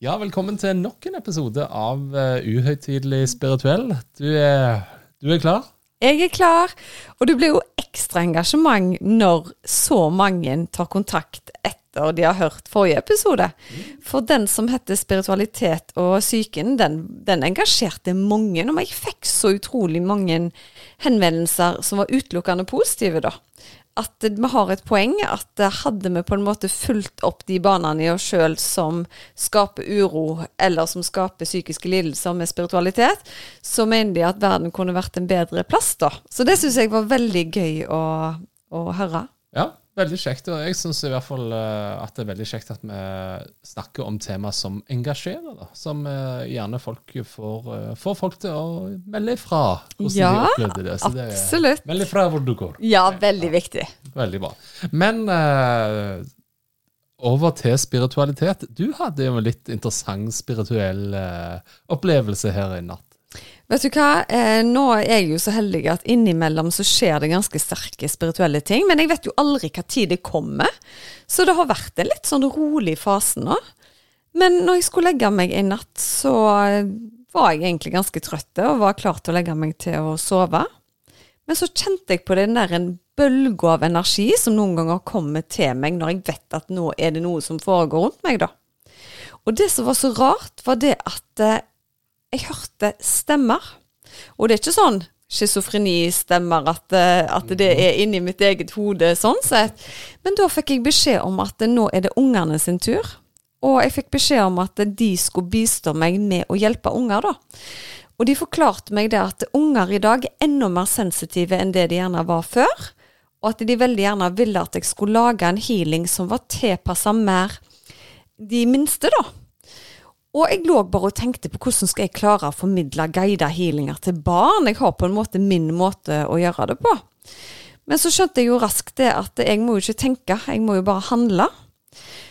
Ja, velkommen til nok en episode av uh, Uhøytidelig spirituell. Du er, du er klar? Jeg er klar, og det blir jo ekstra engasjement når så mange tar kontakt etter de har hørt forrige episode. For den som heter Spiritualitet og psyken, den, den engasjerte mange. Og jeg fikk så utrolig mange henvendelser som var utelukkende positive, da at vi har et poeng. At hadde vi på en måte fulgt opp de banene i oss sjøl som skaper uro, eller som skaper psykiske lidelser med spiritualitet, så mener de at verden kunne vært en bedre plass, da. Så det syns jeg var veldig gøy å, å høre. Ja, Veldig kjekt. og Jeg syns i hvert fall uh, at det er veldig kjekt at vi snakker om tema som engasjerer. da, Som uh, gjerne folk får, uh, får, folk til å melde ifra hvordan ja, de opplevde det. Så absolutt. Meld ifra hvor du går. Ja, veldig ja, viktig. Veldig bra. Men over til spiritualitet. Du hadde jo en litt interessant spirituell opplevelse her i natt. Vet du hva, eh, nå er jeg jo så heldig at innimellom så skjer det ganske sterke spirituelle ting, men jeg vet jo aldri hva tid det kommer. Så det har vært en litt sånn rolig fase nå. Men når jeg skulle legge meg i natt, så eh, var jeg egentlig ganske trøtt og var klar til å legge meg til å sove. Men så kjente jeg på den der en bølge av energi som noen ganger kommer til meg når jeg vet at nå er det noe som foregår rundt meg, da. Og det som var så rart, var det at eh, jeg hørte stemmer. Og det er ikke sånn schizofrenistemmer at, eh, at det er inni mitt eget hode sånn sett. Men da fikk jeg beskjed om at nå er det ungene sin tur. Og jeg fikk beskjed om at de skulle bistå meg med å hjelpe unger, da. Og de forklarte meg det at unger i dag er enda mer sensitive enn det de gjerne var før. Og at de veldig gjerne ville at jeg skulle lage en healing som var tilpassa mer de minste, da. Og jeg lå bare og tenkte på hvordan skal jeg klare å formidle guida healinger til barn. Jeg har på en måte min måte å gjøre det på. Men så skjønte jeg jo raskt det at jeg må jo ikke tenke, jeg må jo bare handle.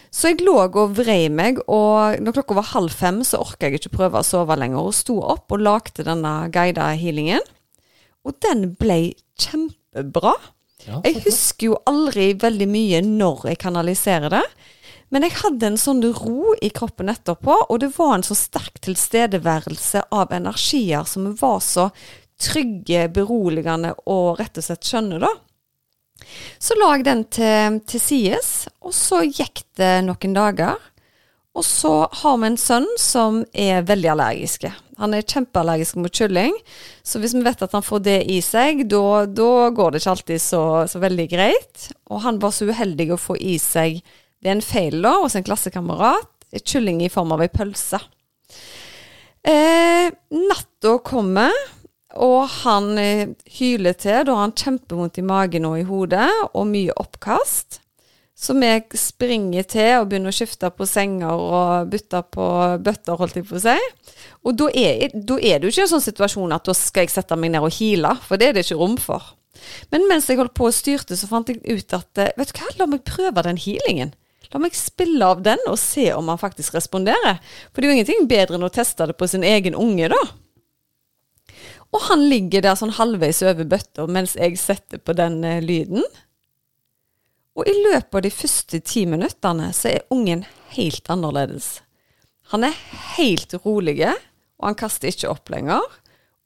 Så jeg lå og vrei meg, og når klokka var halv fem, så orka jeg ikke prøve å sove lenger, og sto opp og lagde denne guida healingen. Og den ble kjempebra. Ja, jeg husker jo aldri veldig mye når jeg kanaliserer det. Men jeg hadde en sånn ro i kroppen etterpå, og det var en så sterk tilstedeværelse av energier som var så trygge, beroligende og rett og slett skjønne, da. Så la jeg den til, til sides, og så gikk det noen dager. Og så har vi en sønn som er veldig allergisk. Han er kjempeallergisk mot kylling, så hvis vi vet at han får det i seg, da går det ikke alltid så, så veldig greit. Og han var så uheldig å få i seg det er en feil da hos en klassekamerat. Kylling i form av ei pølse. Eh, natta kommer, og han eh, hyler til. Da har han kjempevondt i magen og i hodet, og mye oppkast. Så vi springer til og begynner å skifte på senger og bytte på bøtter, holdt jeg på å si. Og da er, da er det jo ikke en sånn situasjon at da skal jeg sette meg ned og hile, for det er det ikke rom for. Men mens jeg holdt på og styrte, så fant jeg ut at eh, vet du hva, la meg prøve den healingen. La meg spille av den og se om han faktisk responderer. For det er jo ingenting bedre enn å teste det på sin egen unge, da. Og han ligger der sånn halvveis over bøtta mens jeg setter på den uh, lyden. Og i løpet av de første ti minuttene så er ungen helt annerledes. Han er helt rolig, og han kaster ikke opp lenger.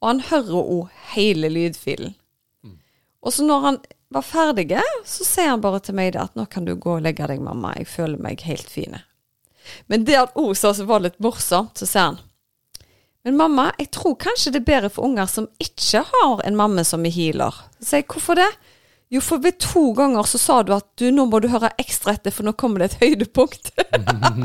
Og han hører òg hele lydfilen. Mm. Og så når han var ferdige, så sier han bare til meg at nå kan du gå og legge deg, mamma, jeg føler meg helt fine. Men det at sa som var litt morsomt, så sier han men mamma, jeg tror kanskje det er bedre for unger som ikke har en mamma som er healer. Så sier jeg hvorfor det? Jo, for ved to ganger så sa du at du, nå må du høre ekstra etter, for nå kommer det et høydepunkt.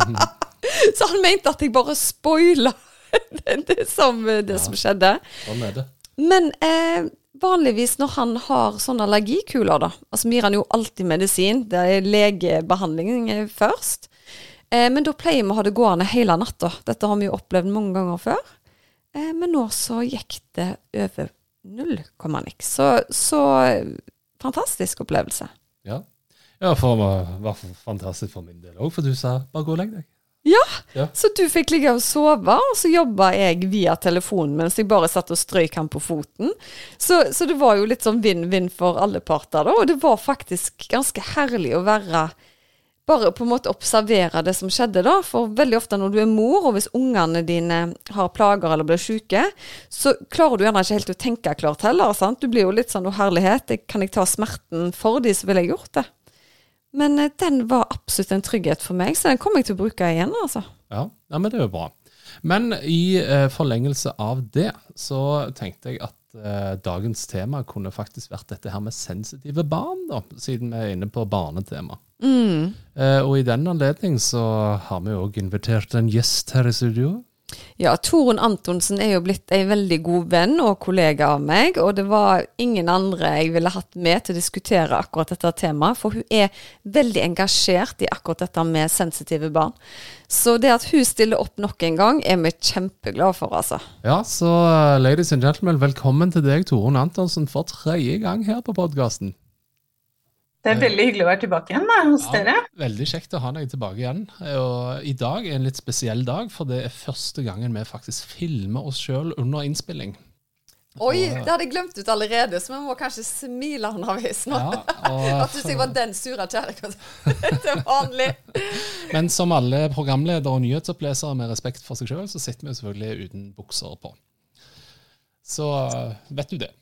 så han mente at jeg bare spoila det, det, som, det ja, som skjedde. Sånn er det. Men eh, Vanligvis når han har sånne allergikuler, da, altså vi gir han jo alltid medisin, det er legebehandling først. Eh, men da pleier vi å ha det gående hele natta. Dette har vi jo opplevd mange ganger før. Eh, men nå så gikk det over null komma niks. Så, så fantastisk opplevelse. Ja, ja for det var fantastisk for min del òg, for du sa bare gå og legg deg. Ja, Ja. så du fikk ligge og sove, og så jobba jeg via telefonen mens jeg bare satt og strøyk han på foten. Så, så det var jo litt sånn vinn-vinn for alle parter, da. Og det var faktisk ganske herlig å være Bare på en måte observere det som skjedde, da. For veldig ofte når du er mor, og hvis ungene dine har plager eller blir syke, så klarer du gjerne ikke helt å tenke klart heller. sant? Du blir jo litt sånn 'Å, herlighet, kan jeg ta smerten for de, så ville jeg gjort det'. Men eh, den var absolutt en trygghet for meg, så den kommer jeg til å bruke igjen, altså. Ja, ja men det er jo bra. Men i eh, forlengelse av det, så tenkte jeg at eh, dagens tema kunne faktisk vært dette her med sensitive barn, da, siden vi er inne på barnetema. Eh, og i den anledning så har vi òg invitert en gjest her i studio. Ja, Torunn Antonsen er jo blitt en veldig god venn og kollega av meg, og det var ingen andre jeg ville hatt med til å diskutere akkurat dette temaet, for hun er veldig engasjert i akkurat dette med sensitive barn. Så det at hun stiller opp nok en gang, er vi kjempeglade for, altså. Ja, så eh, ladies and gentlemen, velkommen til deg, Torunn Antonsen, for tredje gang her på podkasten. Det er veldig hyggelig å være tilbake igjen da, hos dere. Veldig kjekt å ha deg tilbake igjen. Og I dag er en litt spesiell dag, for det er første gangen vi faktisk filmer oss sjøl under innspilling. Oi, det hadde jeg glemt ut allerede, så vi må kanskje smile underveis nå. Ja, og, At du sier var den sure kjerringa til vanlig. men som alle programledere og nyhetsopplesere med respekt for seg sjøl, så sitter vi selvfølgelig uten bukser på. Så vet du det.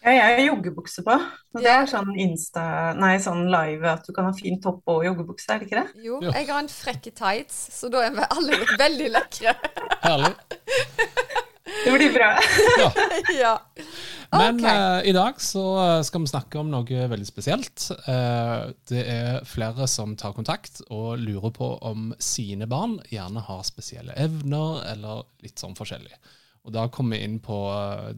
Ja, jeg har joggebukse på. Og det er sånn Insta, nei, sånn live at du kan ha fin topp og joggebukse, er det ikke det? Jo, Ja. jeg har en frekke tights, så da er vi alle veldig lekre. Herlig. Det blir bra. Ja. ja. Men okay. uh, i dag så eh, skal vi snakke om noe veldig spesielt. Uh, det er flere som tar kontakt og lurer på om sine barn gjerne har spesielle evner, eller litt sånn forskjellig. Og da kommer vi inn på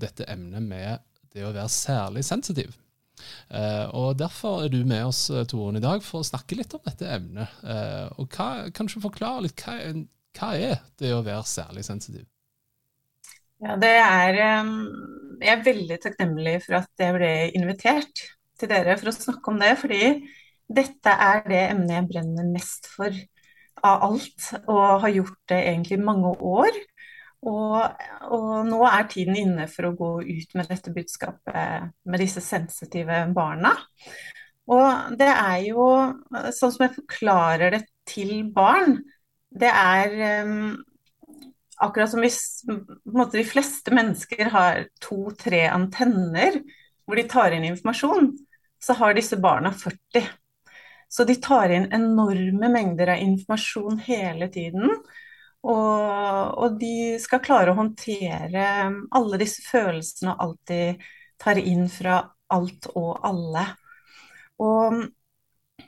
dette emnet med det å være særlig sensitiv. Eh, og Derfor er du med oss, Toren, i dag for å snakke litt om dette emnet. Eh, og hva, Kanskje forklare litt hva, hva er det å være særlig sensitiv? Ja, det er Jeg er veldig takknemlig for at jeg ble invitert til dere for å snakke om det, fordi dette er det emnet jeg brenner mest for av alt, og har gjort det egentlig mange år. Og, og nå er tiden inne for å gå ut med dette budskapet med disse sensitive barna. Og det er jo, sånn som jeg forklarer det til barn, det er um, akkurat som hvis måte, de fleste mennesker har to-tre antenner hvor de tar inn informasjon, så har disse barna 40. Så de tar inn enorme mengder av informasjon hele tiden. Og, og de skal klare å håndtere alle disse følelsene og alt de tar inn fra alt og alle. Og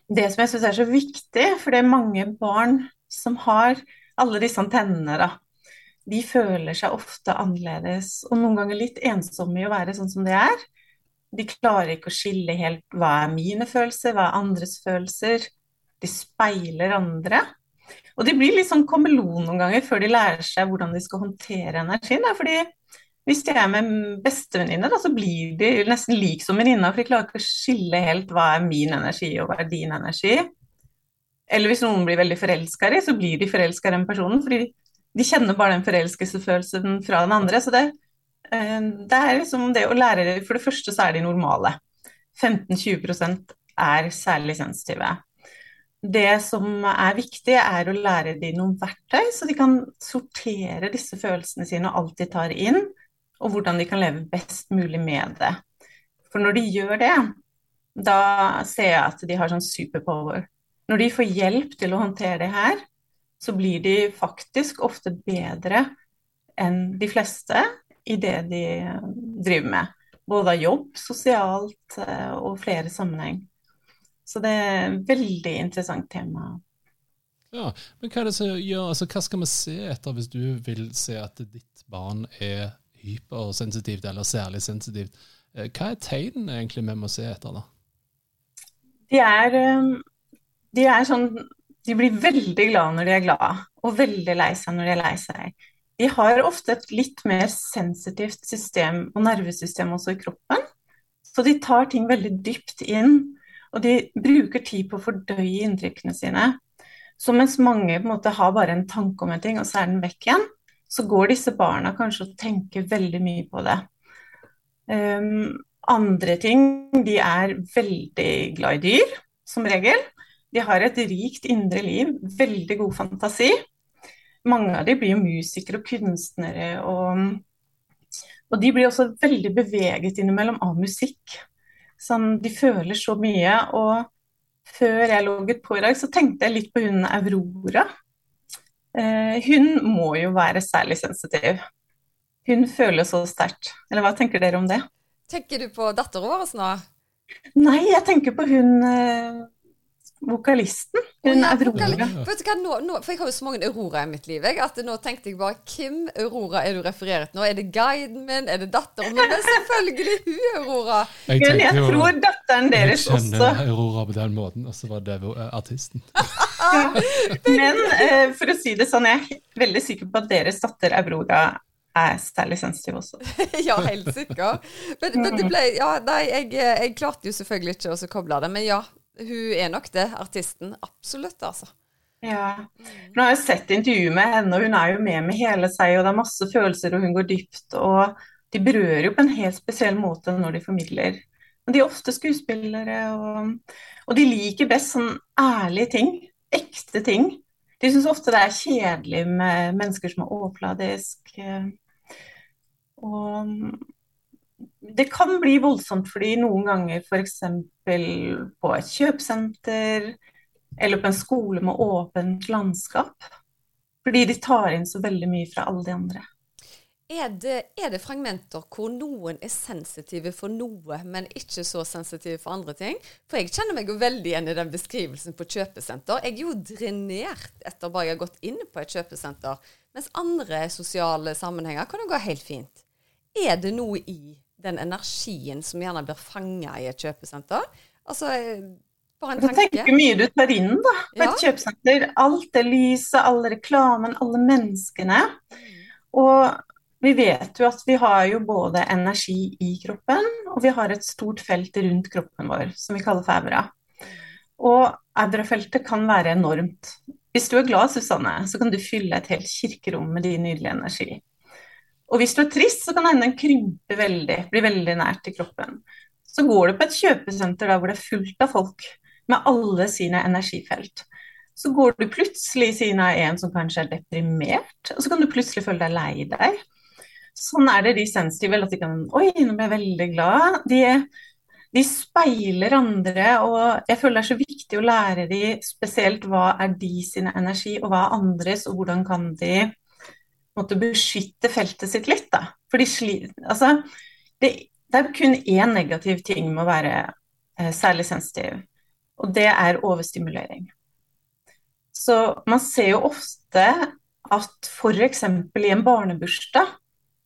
det som jeg syns er så viktig, for det er mange barn som har alle disse antennene, da. De føler seg ofte annerledes, og noen ganger litt ensomme i å være sånn som de er. De klarer ikke å skille helt hva er mine følelser, hva er andres følelser. De speiler andre. Og de blir litt sånn kameleon noen ganger før de lærer seg hvordan de skal håndtere energien. Da. Fordi hvis de er med bestevenninner, så blir de nesten lik som venninna, for de klarer ikke å skille helt hva er min energi og hva er din energi. Eller hvis noen blir veldig forelska i, så blir de forelska i den personen, fordi de kjenner bare den forelskelsesfølelsen fra den andre. Så det, eh, det er liksom det å lære For det første så er de normale. 15-20% er særlig sensitive. Det som er viktig, er å lære dem noen verktøy, så de kan sortere disse følelsene sine og alt de tar inn, og hvordan de kan leve best mulig med det. For når de gjør det, da ser jeg at de har sånn superpower. Når de får hjelp til å håndtere det her, så blir de faktisk ofte bedre enn de fleste i det de driver med. Både av jobb, sosialt eh, og flere sammenheng. Så det er et veldig interessant tema. Ja, men hva gjør, altså hva skal vi se etter hvis du vil se at ditt barn er hypersensitivt eller særlig sensitivt? Eh, Hva er tegnene egentlig vi må se etter da? De er, eh, de er sånn de blir veldig glad når de er glad, og veldig lei seg når de er lei seg. De har ofte et litt mer sensitivt system og nervesystem også i kroppen, så de tar ting veldig dypt inn, og de bruker tid på å fordøye inntrykkene sine. Så mens mange på en måte har bare en tanke om en ting, og så er den vekk igjen, så går disse barna kanskje og tenker veldig mye på det. Um, andre ting, de er veldig glad i dyr, som regel. De har et rikt indre liv, veldig god fantasi. Mange av dem blir jo musikere og kunstnere, og, og de blir også veldig beveget innimellom av musikk. Sånn, de føler så mye. Og før jeg logget på i dag, så tenkte jeg litt på hunden Aurora. Eh, hun må jo være særlig sensitiv. Hun føler så sterkt. Eller hva tenker dere om det? Tenker du på datteren vår nå? Nei, jeg tenker på hun eh, vokalisten. Hun oh, ja, Aurora. Vet du hva, nå, nå, for jeg har jo så mange Aurora i mitt liv. Jeg, at nå tenkte jeg bare Hvem Aurora er du referert nå? Er det guiden min? Er det datteren min? Men selvfølgelig hun Aurora. Jeg, Men jeg tror datteren deres også. Jeg kjenner Aurora på den måten, og så var det artisten. ja. Men uh, for å si det sånn, jeg er veldig sikker på at deres datter Aurora er særlig sensitiv også. ja, helt sikker. Men, men, det ble Ja, nei, jeg, jeg klarte jo selvfølgelig ikke å koble det, men ja, hun er nok det, artisten. Absolutt, altså. Ja. Nå har jeg sett intervjuet med henne, og hun er jo med med hele seg, og det er masse følelser, og hun går dypt. Og de berører jo på en helt spesiell måte når de formidler. Men de er ofte skuespillere, og, og de liker best sånn ærlige ting. Ekte ting. De syns ofte det er kjedelig med mennesker som er overfladisk. Og det kan bli voldsomt fordi noen ganger f.eks. på et kjøpesenter eller på en skole med åpent landskap. Fordi de tar inn så veldig mye fra alle de andre. Er det, er det, fragmenter hvor noen er sensitive for noe, men ikke så sensitive for andre ting? For jeg kjenner meg jo veldig igjen i den beskrivelsen på kjøpesenter. Jeg er jo drenert etter bare jeg har gått inn på et kjøpesenter. Mens andre sosiale sammenhenger kan jo gå helt fint. Er det noe i den energien som gjerne blir fanga i et kjøpesenter. Altså, bare en tanke. Tenk hvor mye du tar inn da, på ja. et kjøpesenter. Alt det lyset, all reklamen, alle menneskene. Og vi vet jo at vi har jo både energi i kroppen, og vi har et stort felt rundt kroppen vår som vi kaller febra. Og aurafeltet kan være enormt. Hvis du er glad, Susanne, så kan du fylle et helt kirkerom med din nydelige energi. Og hvis du er trist, så kan hende den krympe veldig, bli veldig nært til kroppen. Så går du på et kjøpesenter der hvor det er fullt av folk med alle sine energifelt. Så går du plutselig siden av en som kanskje er deprimert, og så kan du plutselig føle deg lei deg. Sånn er det de sensitive. At de kan Oi, nå ble jeg veldig glad. De, de speiler andre, og jeg føler det er så viktig å lære de spesielt hva er de sine energi, og hva er andres, og hvordan kan de måte, beskytte feltet sitt litt. Da. For de altså, det, det, er kun én negativ ting med å være eh, særlig sensitiv, og det er overstimulering. Så man ser jo ofte at f.eks. i en barnebursdag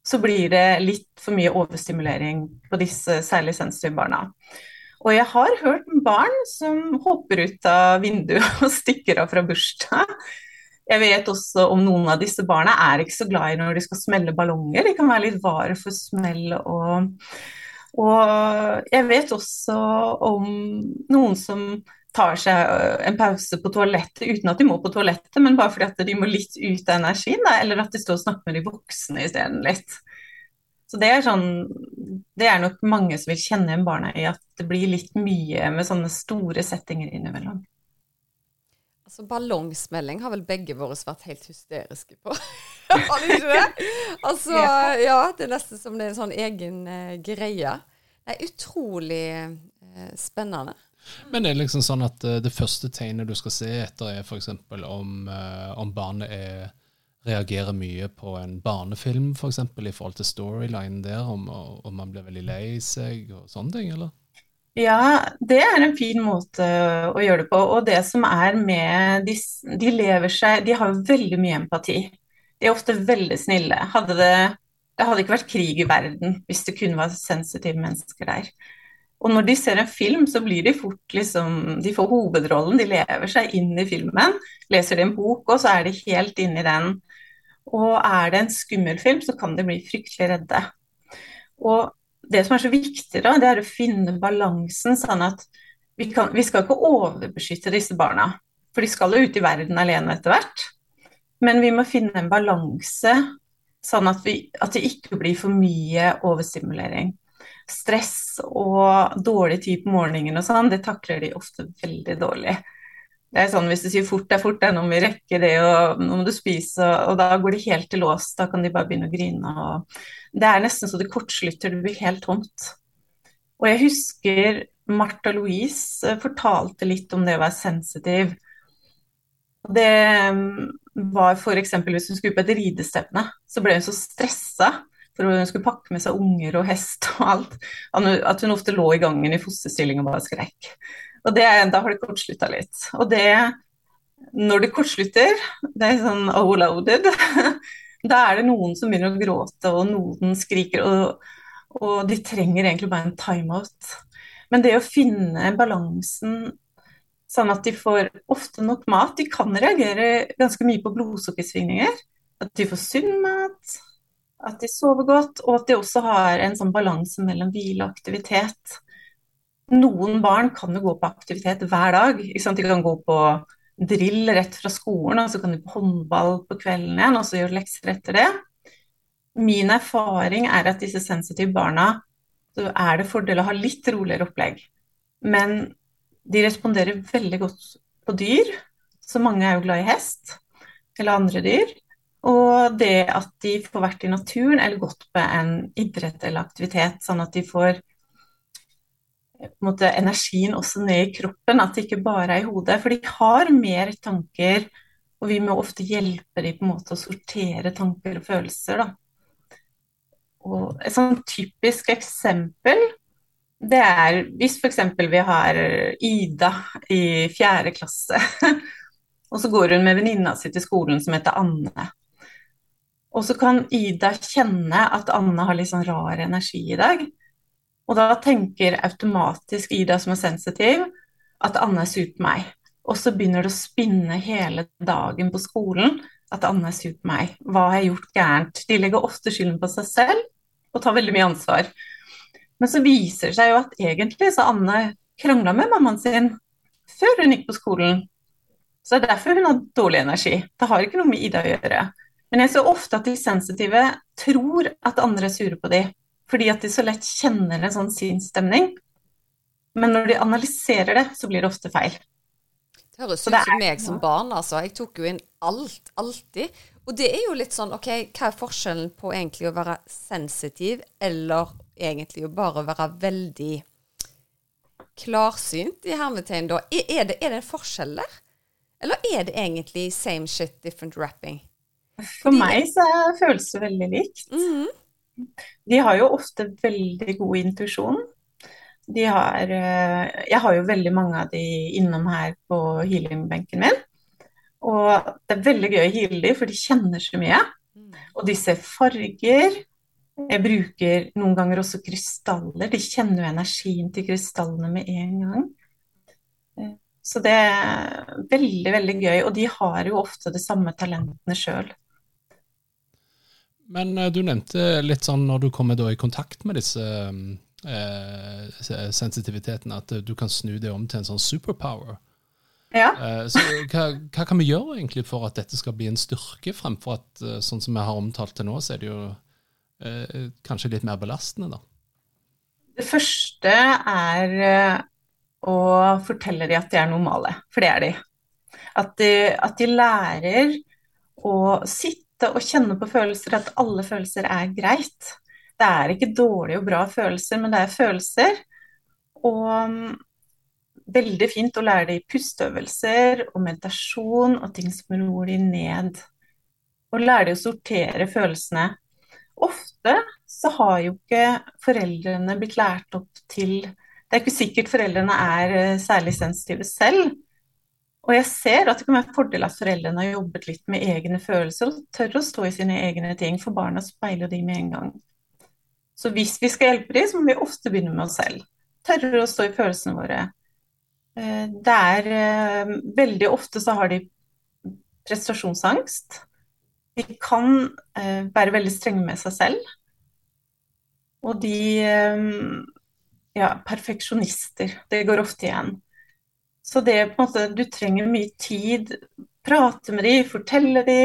så blir det litt for mye overstimulering på disse særlig sensitive barna. Og jeg har hørt barn som hopper ut av vinduet og stikker av fra bursdag jeg vet også om noen av disse barna er ikke så glad i når de skal smelle ballonger. De kan være litt vare for smell og, og jeg vet også om noen som tar seg en pause på toalettet uten at de må på toalettet, men bare fordi at de må litt ut av energien, da, eller at de står og snakker med de voksne isteden litt. Så det er sånn Det er nok mange som vil kjenne igjen barna i at det blir litt mye med sånne store settinger innimellom. Altså Ballongsmelling har vel begge våre vært helt hysteriske på. har de ikke det? Altså, ja, det er nesten som det er en sånn egen uh, greie. Det er utrolig uh, spennende. Men det er liksom sånn at uh, det første tegnet du skal se etter, er f.eks. om, om barnet er, reagerer mye på en barnefilm, f.eks. For i forhold til storylinen der, om, om man blir veldig lei seg og sånne ting, eller? Ja, det er en fin måte å gjøre det på. Og det som er med De, de lever seg De har veldig mye empati. De er ofte veldig snille. Hadde det, det hadde ikke vært krig i verden hvis det kun var sensitive mennesker der. Og når de ser en film, så blir de fort liksom De får hovedrollen, de lever seg inn i filmen. Leser de en bok, og så er de helt inne i den. Og er det en skummel film, så kan de bli fryktelig redde. Og det som er så viktig, da, det er å finne balansen, sånn at vi, kan, vi skal ikke overbeskytte disse barna. For de skal jo ut i verden alene etter hvert. Men vi må finne en balanse, sånn at, vi, at det ikke blir for mye overstimulering stress og dårlig tid på morgenen og sånn, det takler de ofte veldig dårlig. Det er sånn Hvis du sier fort det er fort, det er noe vi rekker det, og nå må du spise, og, og da går de helt til lås. Da kan de bare begynne å grine. Og det er nesten så det kortslutter, det blir helt tomt. Og jeg husker Martha Louise eh, fortalte litt om det å være sensitiv. Det mm, var f.eks. hvis hun skulle på et ridestevne, så ble hun så stressa for hun skulle pakke med seg unger og hest og alt, at hun ofte lå i gangen i fosterstilling og bare skrek. Og det, da har det kortslutta litt. Og det, når det kortslutter, det er sånn overloaded, da er det noen som begynner å gråte, og noen skriker, og, og de trenger egentlig bare en timeout. Men det å finne balansen sånn at de får ofte nok mat De kan reagere ganske mye på blodsukkersvingninger. At de får sunn mat, at de sover godt, og at de også har en sånn balanse mellom hvile og aktivitet. Noen barn kan jo gå på aktivitet hver dag. De kan gå på drill rett fra skolen, og så kan de på håndball på kvelden igjen, og så gjøre lekser etter det. Min erfaring er at disse sensitive barna, så er det fordel å ha litt roligere opplegg. Men de responderer veldig godt på dyr, så mange er jo glad i hest eller andre dyr. Og det at de får vært i naturen eller gått på en idrett eller aktivitet, sånn at de får måte, energien også ned i kroppen, at det ikke bare er i hodet. For de har mer tanker, og vi må ofte hjelpe dem på en måte å sortere tanker og følelser. Da. Og et sånn typisk eksempel det er hvis f.eks. vi har Ida i fjerde klasse, og så går hun med venninna si til skolen som heter Anne. Og så kan Ida kjenne at Anne har litt sånn rar energi i dag. Og da tenker automatisk Ida, som er sensitiv, at Anne er sur på meg. Og så begynner det å spinne hele dagen på skolen at Anne er sur på meg. Hva har jeg gjort gærent? De legger ofte skylden på seg selv og tar veldig mye ansvar. Men så viser det seg jo at egentlig så Anne krangla med mammaen sin før hun gikk på skolen. Så det er derfor hun har dårlig energi. Det har ikke noe med Ida å gjøre. Men jeg ser ofte at de sensitive tror at andre er sure på dem, fordi at de så lett kjenner en sånn sinnsstemning. Men når de analyserer det, så blir det ofte feil. Det høres ut som meg som barn, altså. Jeg tok jo inn alt, alltid. Og det er jo litt sånn, OK, hva er forskjellen på egentlig å være sensitiv, eller egentlig å bare være veldig klarsynt, i hermetegn, da? Er det, er det en forskjell der? Eller er det egentlig same shit, different wrapping? For meg så føles det veldig likt. Mm. De har jo ofte veldig god intuisjon. De har eh, Jeg har jo veldig mange av de innom her på healingbenken min. Og det er veldig gøy å heale de, for de kjenner så mye. Og de ser farger. Jeg bruker noen ganger også krystaller. De kjenner jo energien til krystallene med en gang. Eh, så det er veldig, veldig gøy. Og de har jo ofte de samme talentene sjøl. Men uh, du nevnte litt sånn når du kommer i kontakt med disse eh, sensitivitetene, at uh, du kan snu det om til en sånn superpower. Ja. så hva, hva, kan vi gjøre egentlig for at dette skal bli en styrke, fremfor at sånn som vi har omtalt til nå, så er det jo kanskje litt mer belastende, da? Det første er å fortelle dem at de er normale, for det er de. At de, at de lærer å sitte sitte og kjenne på følelser, at alle følelser er greit. Det er ikke dårlige og bra følelser, men det er følelser. Og um, veldig fint å lære det i pusteøvelser og meditasjon og ting som roer de ned. Og lære de å sortere følelsene. Ofte så har jo ikke foreldrene blitt lært opp til Det er ikke sikkert foreldrene er eh, særlig sensitive selv. Og jeg ser at det kan være en fordel at foreldrene har jobbet litt med egne følelser og tør å stå i sine egne ting, for barna speiler de med en gang. Så hvis vi skal hjelpe dem, så må vi ofte begynne med oss selv. tørre å stå i følelsene våre. Eh, det er eh, Veldig ofte så har de prestasjonsangst. De kan eh, være veldig strenge med seg selv. Og de Ja, perfeksjonister. Det går ofte igjen. Så det er på en måte Du trenger mye tid. Prate med de, fortelle de,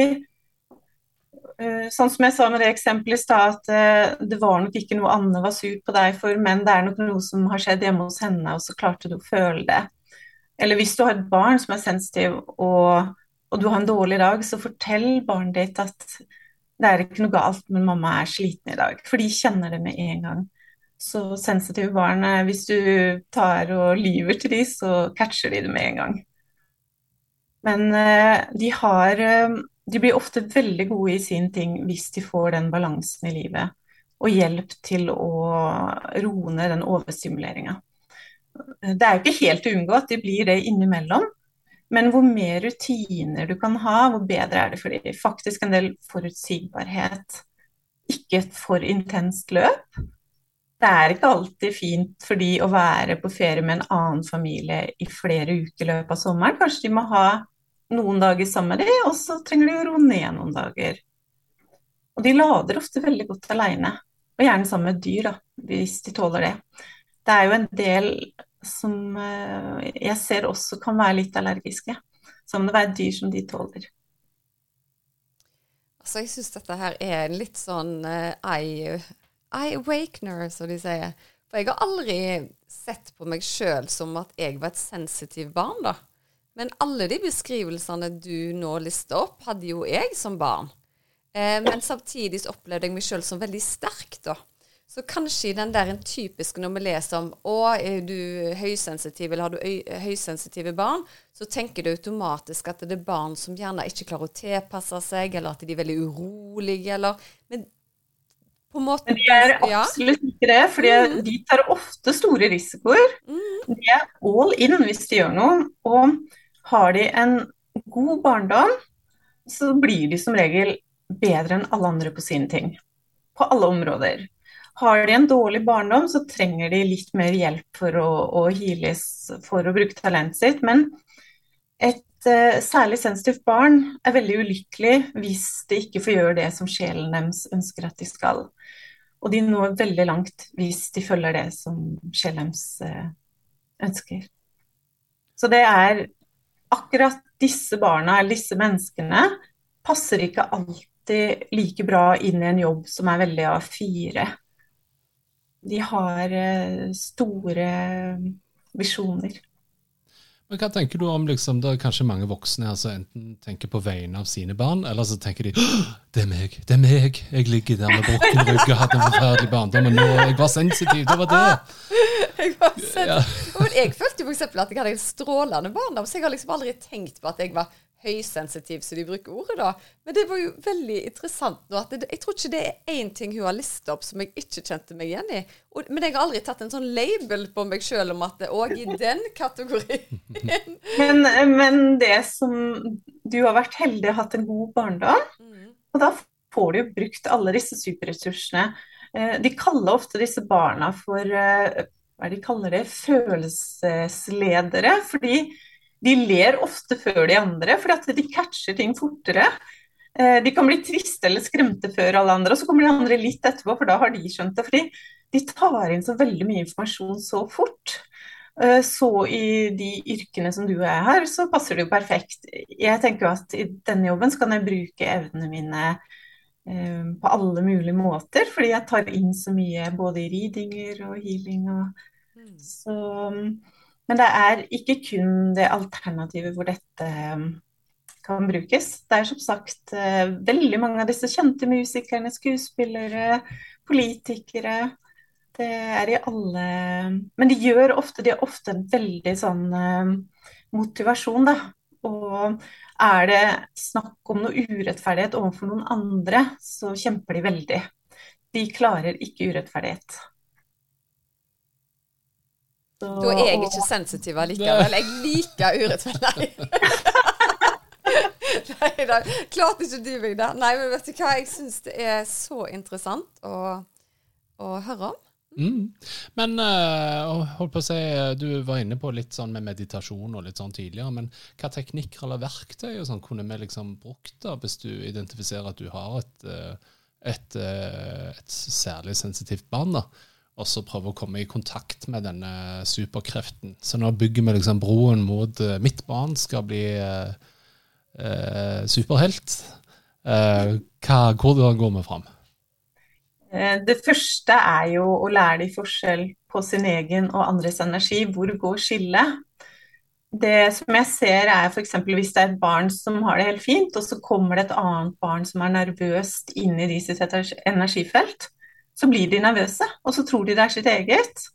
Eh, sånn som jeg sa med det eksempelet i stad, at eh, det var nok ikke noe Anne var sur på deg for, men det er nok noe som har skjedd hjemme hos henne, og så klarte du å føle det. Eller hvis du har et barn som er sensitiv, og, og du har en dårlig dag, så fortell barnet ditt at det er ikke noe galt, men mamma er sliten i dag. For de kjenner det med en gang. Så sensitive barn, eh, hvis du tar og lyver til de, så catcher de det med en gang. Men de har de blir ofte veldig gode i sin ting hvis de får den balansen i livet og hjelp til å roe ned den overstimuleringa. Det er jo ikke helt å unngå at de blir det innimellom, men hvor mer rutiner du kan ha, hvor bedre er det for dem. Faktisk en del forutsigbarhet. Ikke et for intenst løp. Det er ikke alltid fint for de å være på ferie med en annen familie i flere uker i løpet av sommeren. Kanskje de må ha noen dager sammen med dem, og så trenger de å roe ned noen dager. Og de lader ofte veldig godt alene, og gjerne sammen med dyr, da, hvis de tåler det. Det er jo en del som eh, jeg ser også kan være litt allergiske. Så må det være dyr som de tåler. Altså, jeg syns dette her er en litt sånn uh, eye, eye awakener, som de sier. For jeg har aldri sett på meg sjøl som at jeg var et sensitivt barn, da. Men alle de beskrivelsene du nå lister opp, hadde jo jeg som barn. Eh, men samtidig så opplevde jeg meg sjøl som veldig sterk, da. Så kanskje den der en typisk når vi leser om å, er du høysensitiv eller har du høysensitive barn, så tenker du automatisk at det er barn som gjerne ikke klarer å tilpasse seg, eller at de er veldig urolige, eller Men på en måte De er absolutt ikke det, for mm. de tar ofte store risikoer. Mm. De er all in hvis de gjør noe. Og har de en god barndom, så blir de som regel bedre enn alle andre på sine ting. På alle områder. Har de en dårlig barndom, så trenger de litt mer hjelp for å, å heales, for å bruke talentet sitt. Men et uh, særlig sensitivt barn er veldig ulykkelig hvis de ikke får gjøre det som sjelen deres ønsker at de skal. Og de når veldig langt hvis de følger det som sjelen uh, ønsker. Så det er akkurat disse barna eller disse menneskene passer ikke alltid like bra inn i en jobb som er veldig A4. De har eh, store visjoner. Men Hva tenker du om liksom, det er kanskje mange voksne her som enten tenker på vegne av sine barn, eller så tenker de det er meg, det er meg. Jeg ligger der med brukken rygg og hadde en forferdelig barndom, men nå jeg var sensitiv. Det var det. Jeg, var ja. jeg følte jo f.eks. at jeg hadde en strålende barndom, så jeg har liksom aldri tenkt på at jeg var høysensitiv, så de bruker ordet da. Men det var jo veldig interessant nå. at det, Jeg tror ikke det er én ting hun har listet opp som jeg ikke kjente meg igjen i. Og, men jeg har aldri tatt en sånn label på meg sjøl om at det òg i den kategorien. men, men, det som Du har vært heldig og hatt en god barndom, mm. og da får du jo brukt alle disse superressursene. Eh, de kaller ofte disse barna for eh, hva de kaller det, følelsesledere. fordi de ler ofte før de andre, fordi de catcher ting fortere. Eh, de kan bli triste eller skremte før alle andre, og så kommer de andre litt etterpå, for da har de skjønt det. fordi de tar inn så veldig mye informasjon så fort. Eh, så i de yrkene som du og jeg har, så passer det jo perfekt. Jeg tenker jo at i denne jobben så kan jeg bruke evnene mine eh, på alle mulige måter, fordi jeg tar inn så mye både i readinger og healing og mm. så men det er ikke kun det alternativet hvor dette um, kan brukes. Det er som sagt uh, veldig mange av disse kjente musikerne, skuespillere, politikere. Det er i alle Men de gjør ofte, de har ofte en veldig sånn uh, motivasjon, da. Og er det snakk om noe urettferdighet overfor noen andre, så kjemper de veldig. De klarer ikke urettferdighet. Da er jeg ikke sensitiv allikevel. Jeg liker urettferdig. Nei da, klart ikke du meg der. Nei, men vet du hva, jeg syns det er så interessant å, å høre om. Mm. Men uh, holdt på å si, du var inne på litt sånn med meditasjon og litt sånn tidligere, men hva teknikker eller verktøy og sånn kunne vi liksom brukt da, hvis du identifiserer at du har et, et, et, eh, et særlig sensitivt barn? da, og så prøve å komme i kontakt med denne superkreften. Så nå bygger vi liksom broen mot uh, mitt barn skal bli uh, uh, superhelt. Hva, hvordan går vi fram? Eh, det første er jo å lære de forskjell på sin egen og andres energi. Hvor går skillet? Det som jeg ser er f.eks. hvis det er et barn som har det helt fint, og så kommer det et annet barn som er nervøst inn i de sitt energifelt, så blir de nervøse, og så tror de det er sitt eget.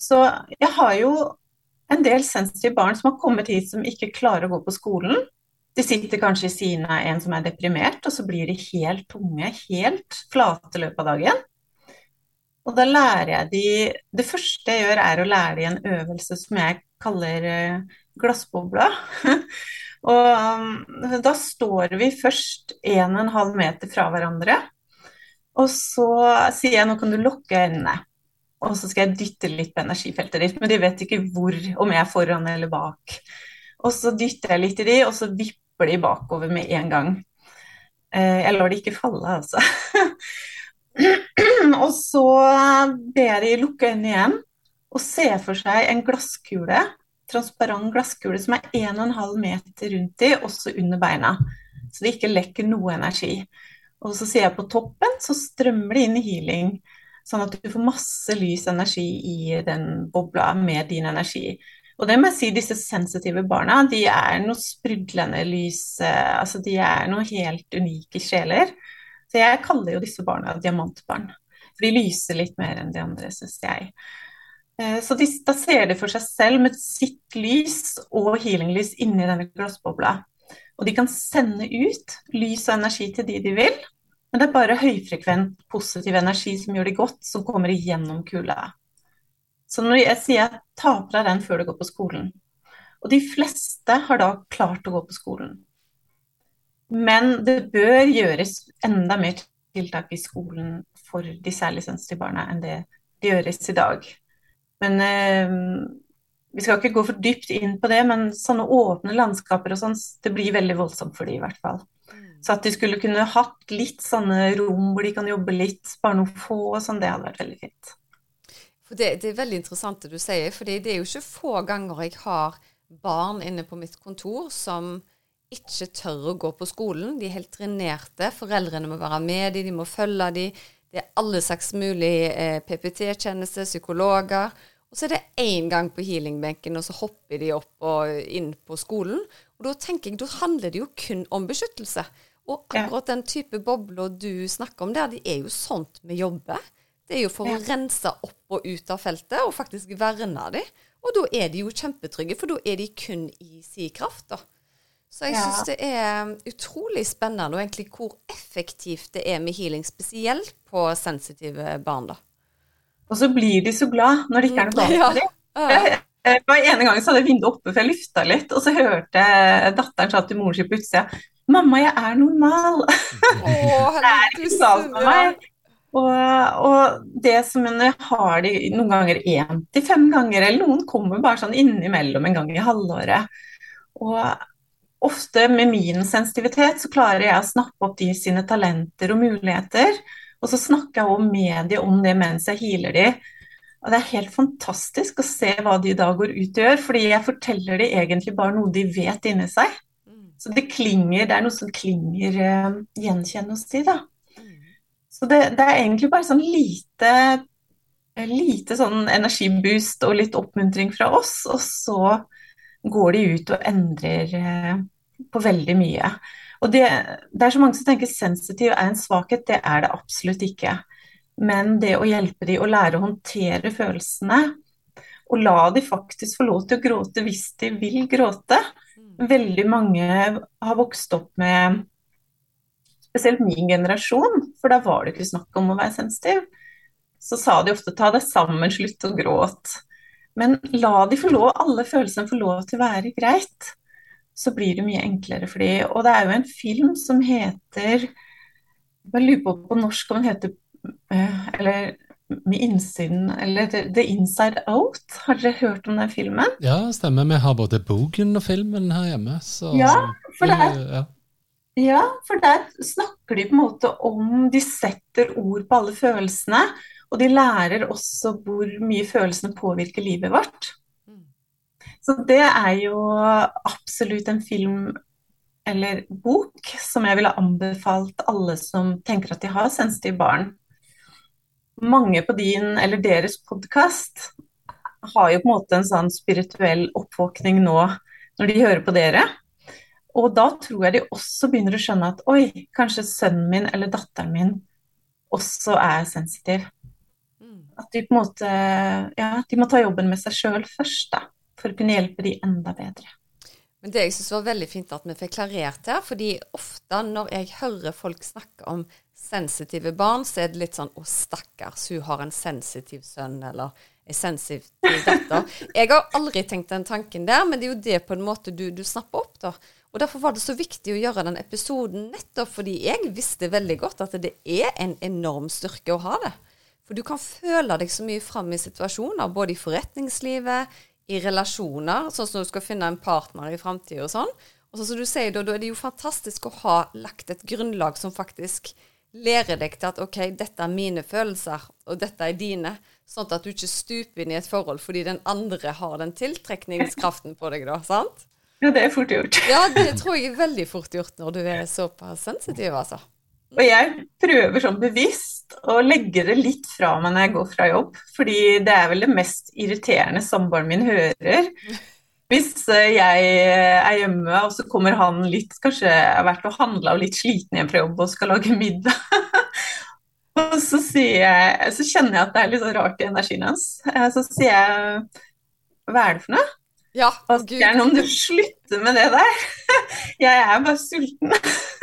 Så jeg har jo en del sensitive barn som har kommet hit som ikke klarer å gå på skolen. De sitter kanskje i siden av en som er deprimert, og så blir de helt tunge, helt flate løpet av dagen. Og da lærer jeg de Det første jeg gjør, er å lære de en øvelse som jeg kaller eh, glassbobla. og um, da står vi først 1,5 meter fra hverandre. Og så sier jeg nå kan du lukke øynene. Og så skal jeg dytte litt på energifeltet ditt, men de vet ikke hvor, om jeg er foran eller bak. Og så dytter jeg litt i de, og så vipper de bakover med en gang. Eh, jeg lar de ikke falle, altså. og så ber de lukke øynene igjen og se for seg en glasskule, transparent glasskule som er 1,5 meter rundt de, også under beina. Så det ikke lekker noe energi. Og så sier jeg på toppen, så strømmer det inn i healing. Sånn at du får masse lys energi i den bobla med din energi. Og det må jeg si, disse sensitive barna de er noe sprudlende lys altså De er noe helt unike sjeler. Så jeg kaller jo disse barna diamantbarn. For de lyser litt mer enn de andre, syns jeg. Eh, så de, da ser de for seg selv med sitt lys og healinglys inni denne glassbobla. Og de kan sende ut lys og energi til de de vil, men det er bare høyfrekvent positiv energi som gjør det godt, som kommer igjennom kula. Så når jeg sier ta fra den før du går på skolen Og de fleste har da klart å gå på skolen. Men det bør gjøres enda mer tiltak i skolen for de særlig sensitive barna enn det det gjøres i dag. Men eh, vi skal ikke gå for dypt inn på det, men sånne åpne landskaper og sånn, det blir veldig voldsomt for de i hvert fall. Mm. Så at de skulle kunne hatt litt sånne rom hvor de kan jobbe litt, bare noen få, sånn, det hadde vært veldig fint. For det, det, er veldig interessant det du sier, for det er jo ikke få ganger jeg har barn inne på mitt kontor som ikke tør å gå på skolen. De er helt trenerte. Foreldrene må være med dem, de må følge dem. Det er alle slags mulige eh, PPT-tjenester, psykologer. Og så er det én gang på healingbenken, og så hopper de opp og inn på skolen. Og da tenker jeg, da handler det jo kun om beskyttelse. Og akkurat den type bobler du snakker om der, de er jo sånt vi jobber. Det er jo for å rense opp og ut av feltet, og faktisk verne dem. Og da er de jo kjempetrygge, for da er de kun i si kraft, da. Så jeg syns det er utrolig spennende, og egentlig hvor effektivt det er med healing, spesielt på sensitive barn, da. Og så blir de så glad når det ikke er noe galt med dem. Det Jeg, var ene gang så hadde jeg vinduet oppe, for jeg lufta litt, og så hørte datteren sa til moren sin på utsida 'Mamma, jeg er normal'. Åh, det er ikke galt med meg. Og, og, det som jeg har de noen ganger én til fem ganger, eller noen kommer bare sånn innimellom en gang i halvåret. Og ofte med min sensitivitet så klarer jeg å snappe opp de sine talenter og muligheter. Og så snakker jeg også med dem om det mens jeg healer dem. Og det er helt fantastisk å se hva de da går ut og gjør, fordi jeg forteller dem egentlig bare noe de vet inni seg. Mm. Så det klinger, det er noe som klinger uh, gjenkjennende hos de, da. Så det, det, er egentlig bare sånn lite, lite sånn energiboost og litt oppmuntring fra oss, og så går de ut og endrer uh, på veldig mye. Og det, det er så mange som tenker sensitiv er en svakhet, det er det absolutt ikke. Men det å hjelpe de å lære å håndtere følelsene, og la de faktisk få lov til å gråte hvis de vil gråte. Mm. Veldig mange har vokst opp med spesielt min generasjon, for da var det ikke snakk om å være sensitiv, så sa de ofte 'ta deg sammen, slutt å gråte'. Men la de få lov, alle følelsene få lov til å være greit, så blir det mye enklere for de. Og det er jo en film som heter Jeg lurer på på norsk om den heter eh, Eller med innsiden, eller The Inside Out. Har dere hørt om den filmen? Ja, stemmer. Vi har både boken og filmen her hjemme. Så, ja, for der, ja. ja, for der snakker de på en måte om De setter ord på alle følelsene. Og de lærer også hvor mye følelsene påvirker livet vårt. Så det er jo absolutt en film eller bok som jeg ville anbefalt alle som tenker at de har sensitive barn. Mange på din eller deres podkast har jo på en måte en sånn spirituell oppvåkning nå når de hører på dere. Og da tror jeg de også begynner å skjønne at oi, kanskje sønnen min eller datteren min også er sensitiv. Mm. At de på en måte ja, de må ta jobben med seg sjøl først, da. For å kunne hjelpe de enda bedre. Men det jeg syns var veldig fint at vi fikk klarert her, fordi ofte når jeg hører folk snakke om sensitive barn, så er det litt sånn 'Å, stakkars, hun har en sensitiv sønn', eller 'en sensitiv datter'. Jeg har aldri tenkt den tanken der, men det er jo det på en måte du, du snapper opp, da. Og Derfor var det så viktig å gjøre den episoden nettopp fordi jeg visste veldig godt at det er en enorm styrke å ha det. For du kan føle deg så mye fram i situasjoner, både i forretningslivet, i relasjoner, sånn som du skal finne en partner i framtida og sånn. Og sånn som du sier, da, da er det jo fantastisk å ha lagt et grunnlag som faktisk lærer deg til at OK, dette er mine følelser, og dette er dine. Sånn at du ikke stuper inn i et forhold fordi den andre har den tiltrekningskraften på deg, da. Sant? Ja, det er fort gjort. ja, det tror jeg er veldig fort gjort når du er såpass sensitiv, altså. Og jeg prøver sånn bevisst å legge det litt fra meg når jeg går fra jobb, fordi det er vel det mest irriterende samboeren min hører. Hvis eh, jeg er hjemme, og så kommer han litt Kanskje jeg har vært og handla og litt sliten hjem fra jobb og skal lage middag. og så, jeg, så, kjenner jeg at det er litt sånn rart i energien hans. Eh, så sier jeg Hva er det for noe? Ja, og Gjerne om du slutter med det der. Jeg er bare sulten.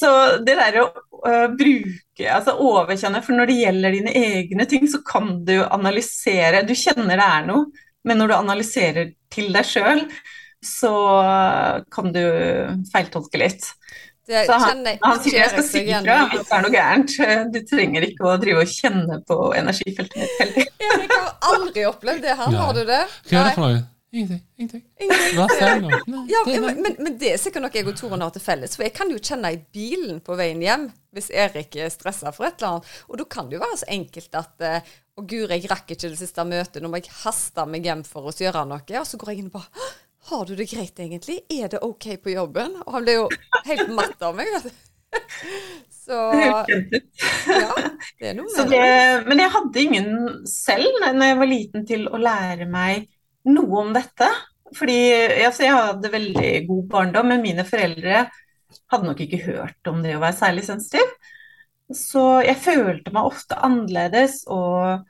Så det der å uh, bruke, altså overkjenne For når det gjelder dine egne ting, så kan du analysere. Du kjenner det er noe, men når du analyserer til deg sjøl, så kan du feiltolke litt. Det, så han, han sier jeg skal si ifra hvis det er noe gærent. Du trenger ikke å drive og kjenne på energifeltet mitt heller. Jeg har aldri opplevd det, her, Har du det? Hva er det for noe? Ingenting. ingenting. Hva sier du nå? Ja, men, men, det er sikkert noe jeg og Toren har til felles. For jeg kan jo kjenne i bilen på veien hjem hvis Erik er stressa for et eller annet. Og da kan det jo være så enkelt at eh, Å, guri, jeg rakk ikke det siste møtet. Nå må jeg haste meg hjem for å gjøre noe. Og så går jeg inn og bare Har du det greit, egentlig? Er det OK på jobben? Og han ble jo helt matt av meg, vet du. Så ja, det er noe med det. Men jeg hadde ingen selv når jeg var liten til å lære meg noe om dette. Fordi altså, jeg hadde veldig god barndom, men mine foreldre hadde nok ikke hørt om det å være særlig sensitiv. Så jeg følte meg ofte annerledes, og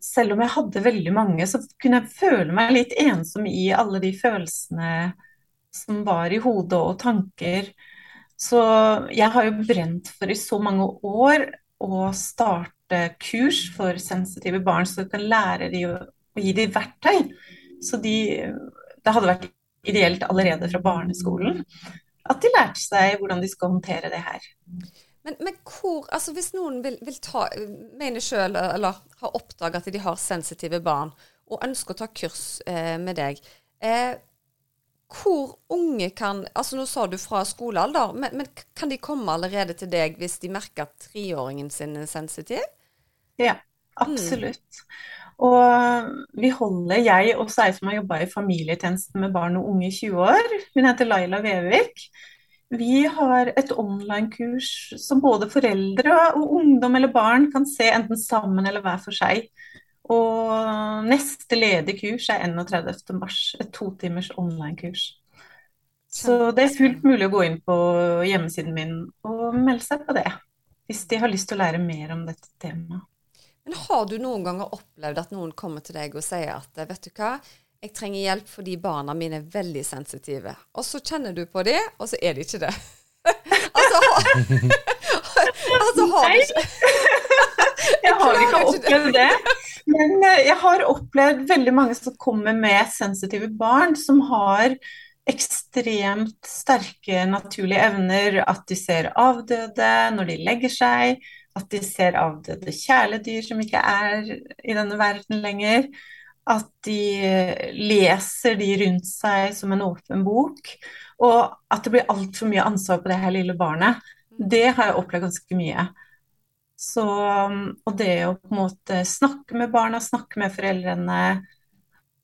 selv om jeg hadde veldig mange, så kunne jeg føle meg litt ensom i alle de følelsene som var i hodet og tanker. Så jeg har jo brent for i så mange år å starte kurs for sensitive barn, så du kan lære de og gi dem verktøy. Så de, det hadde vært ideelt allerede fra barneskolen at de lærte seg hvordan de skal håndtere det her. Men, men hvor, altså hvis noen vil, vil ta, mener sjøl eller har oppdaga at de har sensitive barn, og ønsker å ta kurs eh, med deg, eh, hvor unge kan altså Nå sa du fra skolealder, men, men, kan de komme allerede til deg hvis de merker at treåringen sin er sensitiv? Ja, absolutt. Mm. Og vi holder, jeg også ei som har jobba i familietjenesten med barn og unge i 20 år, hun heter Laila Vevik. Vi har et online-kurs som både foreldre og ungdom eller barn kan se enten sammen eller hver for seg. Og neste ledige kurs er 31.3, et totimers online-kurs. Så det er fullt mulig å gå inn på hjemmesiden min og melde seg på det, hvis de har lyst til å lære mer om dette temaet. Men har du noen ganger opplevd at noen kommer til deg og sier at vet du hva, jeg trenger hjelp fordi barna mine er veldig sensitive. Og så kjenner du på det, og så er de ikke det. altså, altså har du ikke Jeg har ikke opplevd det. Men eh, jeg har opplevd veldig mange som kommer med sensitive barn, som har ekstremt sterke naturlige evner. At de ser avdøde når de legger seg, At de ser avdøde kjæledyr som ikke er i denne verden lenger. At de leser de rundt seg som en åpen bok. Og at det blir altfor mye ansvar på det her lille barnet. Det har jeg opplevd ganske mye. Så, og det å på en måte snakke med barna, snakke med foreldrene,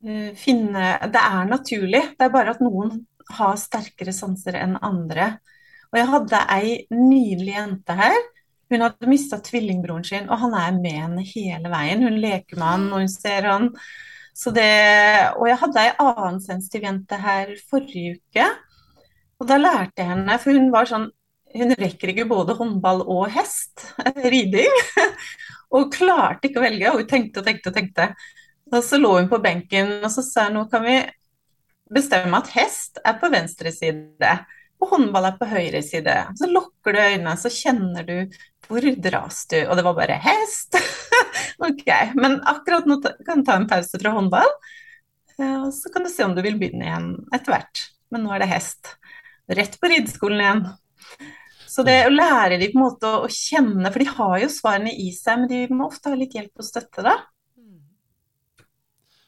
eh, finne Det er naturlig, det er bare at noen har sterkere sanser enn andre. Og jeg hadde ei nydelig jente her. Hun hadde mista tvillingbroren sin, og han er med henne hele veien. Hun leker med han, og hun ser han. Det, og jeg hadde ei annen sensitiv jente her forrige uke. Og da lærte jeg henne, for hun var sånn Hun rekker ikke både håndball og hest, riding. og klarte ikke å velge, og hun tenkte og tenkte og tenkte. Og så lå hun på benken, og så sa hun nå kan vi bestemme at hest er på venstre side og håndball er på høyre side. Så lukker du øynene, så kjenner du hvor dras du? Og det var bare hest. ok, men akkurat nå kan du ta en pause fra håndball, og så kan du se om du vil begynne igjen etter hvert. Men nå er det hest. Rett på rideskolen igjen. Så det å lære de på en måte å kjenne, for de har jo svarene i seg, men de må ofte ha litt hjelp og støtte, da.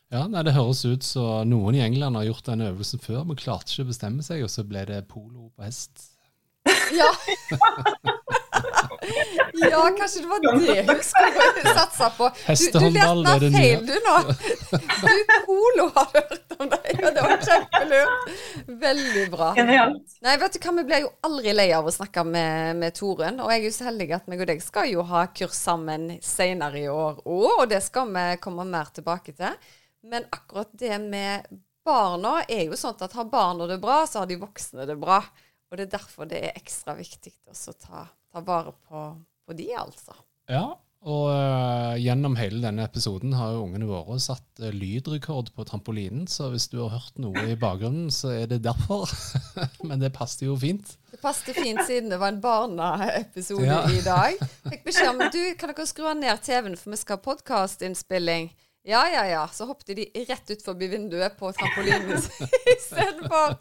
Ja, nei, Det høres ut som noen i England har gjort den øvelsen før, men klarte ikke å bestemme seg, og så ble det polo på hest. Ja. ja, kanskje det var det hun skulle satse på. Hestehåndball er det nye. Du, nå. Du, polo har hørt om deg, og det var kjempelurt. Veldig bra. Nei, vet du hva, vi blir jo aldri lei av å snakke med, med Torunn. Og jeg er jo så heldig at meg og deg skal jo ha kurs sammen senere i år òg, og det skal vi komme mer tilbake til. Men akkurat det med barna er jo sånn at har barna det bra, så har de voksne det bra. Og det er derfor det er ekstra viktig å ta, ta, vare på, på de, altså. Ja, og uh, gjennom hele denne episoden har jo ungene våre satt uh, lydrekord på trampolinen, så hvis du har hørt noe i bakgrunnen, så er det derfor. Men det passet jo fint. Det passet fint siden det var en barneepisode ja. i dag. Fikk beskjed om du, kan dere skru ned TV-en, for vi skal ha podkastinnspilling. Ja, ja, ja. Så hoppet de rett ut forbi vinduet på trampolinen istedenfor.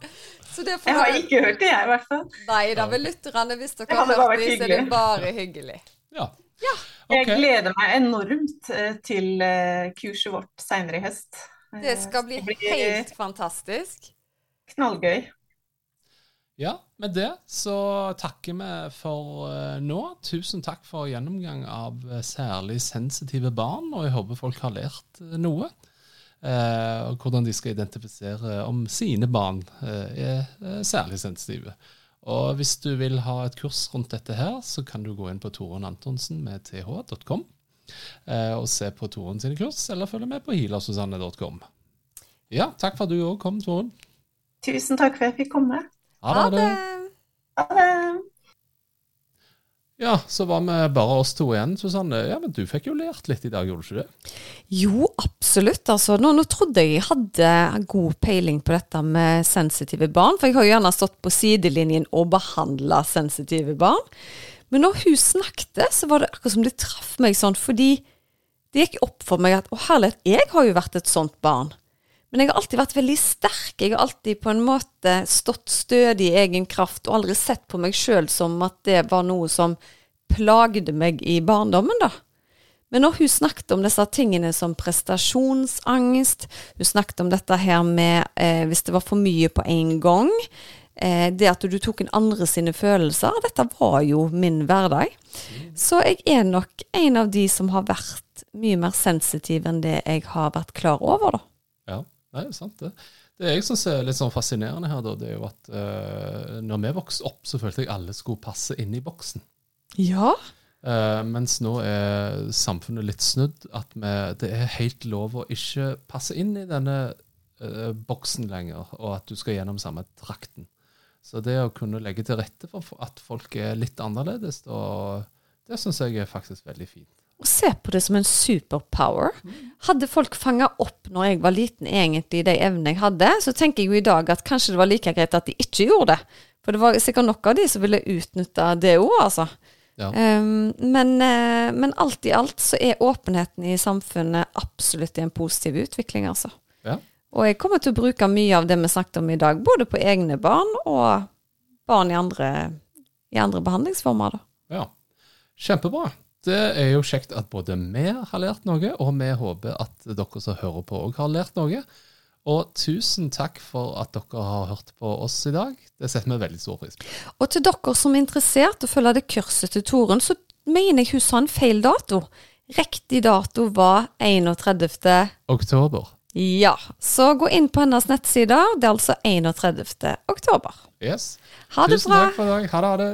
Jeg har ikke hørt det, jeg, i hvert fall. Nei da, vel lytterne, hvis dere har hørt det, så er det bare hyggelig. Ja. ja. Okay. Jeg gleder meg enormt eh, til eh, kurset vårt seinere i høst. Det skal bli, det bli helt fantastisk. Knallgøy. Ja, med det så takker vi for uh, nå. Tusen takk for gjennomgang av uh, særlig sensitive barn, og jeg håper folk har lært uh, noe. og hvordan de skal identifisere om sine barn er særlig sensitive. Og hvis du vil ha et kurs rundt dette her, så kan du gå inn på Toren Antonsen med th.com og se på Toren sine kurs, eller følge med på healersusanne.com. Ja, takk for at du òg kom, Toren. Tusen takk for at jeg fikk komme. Ha det. Ha det. Ja, så var vi bare oss to igjen, Susanne. Ja, Men du fikk jo lært litt i dag, gjorde du ikke det? Jo, absolutt. Altså, nå, nå, trodde jeg jeg hadde god peiling på dette med sensitive barn. For jeg har jo gjerne stått på sidelinjen og behandla sensitive barn. Men når hun snakket, så var det akkurat som det traff meg sånn, fordi det gikk opp for meg at å herlighet, jeg har jo vært et sånt barn. Men jeg har alltid vært veldig sterk. Jeg har alltid på en måte stått stødig i egen kraft og aldri sett på meg sjøl som at det var noe som plagde meg i barndommen, da. Men når hun snakket om disse tingene som prestasjonsangst, hun snakket om dette her med eh, hvis det var for mye på en gang, eh, det at du tok en andre sine følelser, dette var jo min hverdag. Så jeg er nok en av de som har vært mye mer sensitiv enn det jeg har vært klar over, da. Nei, sant det. Det jeg syns er litt sånn fascinerende her, da, det er jo at uh, når vi vokste opp, så følte jeg alle skulle passe inn i boksen. Ja. Uh, mens nå er samfunnet litt snudd. At vi, det er helt lov å ikke passe inn i denne uh, boksen lenger, og at du skal gjennom samme trakten. Så det å kunne legge til rette for at folk er litt annerledes, da, det syns jeg er faktisk veldig fint og se på det som en superpower. Hadde folk fanga opp når jeg var liten, egentlig de evnene jeg hadde, så tenker jeg jo i dag at kanskje det var like greit at de ikke gjorde det. For det var sikkert nok av de som ville utnytte det òg, altså. Ja. Um, men, uh, men, alt i alt så er åpenheten i samfunnet absolutt i en positiv utvikling, altså. Ja. Og jeg kommer til å bruke mye av det vi snakket om i dag, både på egne barn og barn i andre, i andre behandlingsformer. da. Ja, kjempebra. Det er jo kjekt at både vi har lært noe, og vi håper at dere som hører på òg har lært noe. Og tusen takk for at dere har hørt på oss i dag. Det setter vi veldig stor pris på. Og til dere som er interessert i å følge det kurset til Torunn, så mener jeg hun sa en feil dato. Riktig dato var 31. Oktober. Ja, så gå inn på hennes nettsider. Det er altså 31. oktober. Yes. Ha det Tusen bra. takk for i dag. Ha det. Ha det.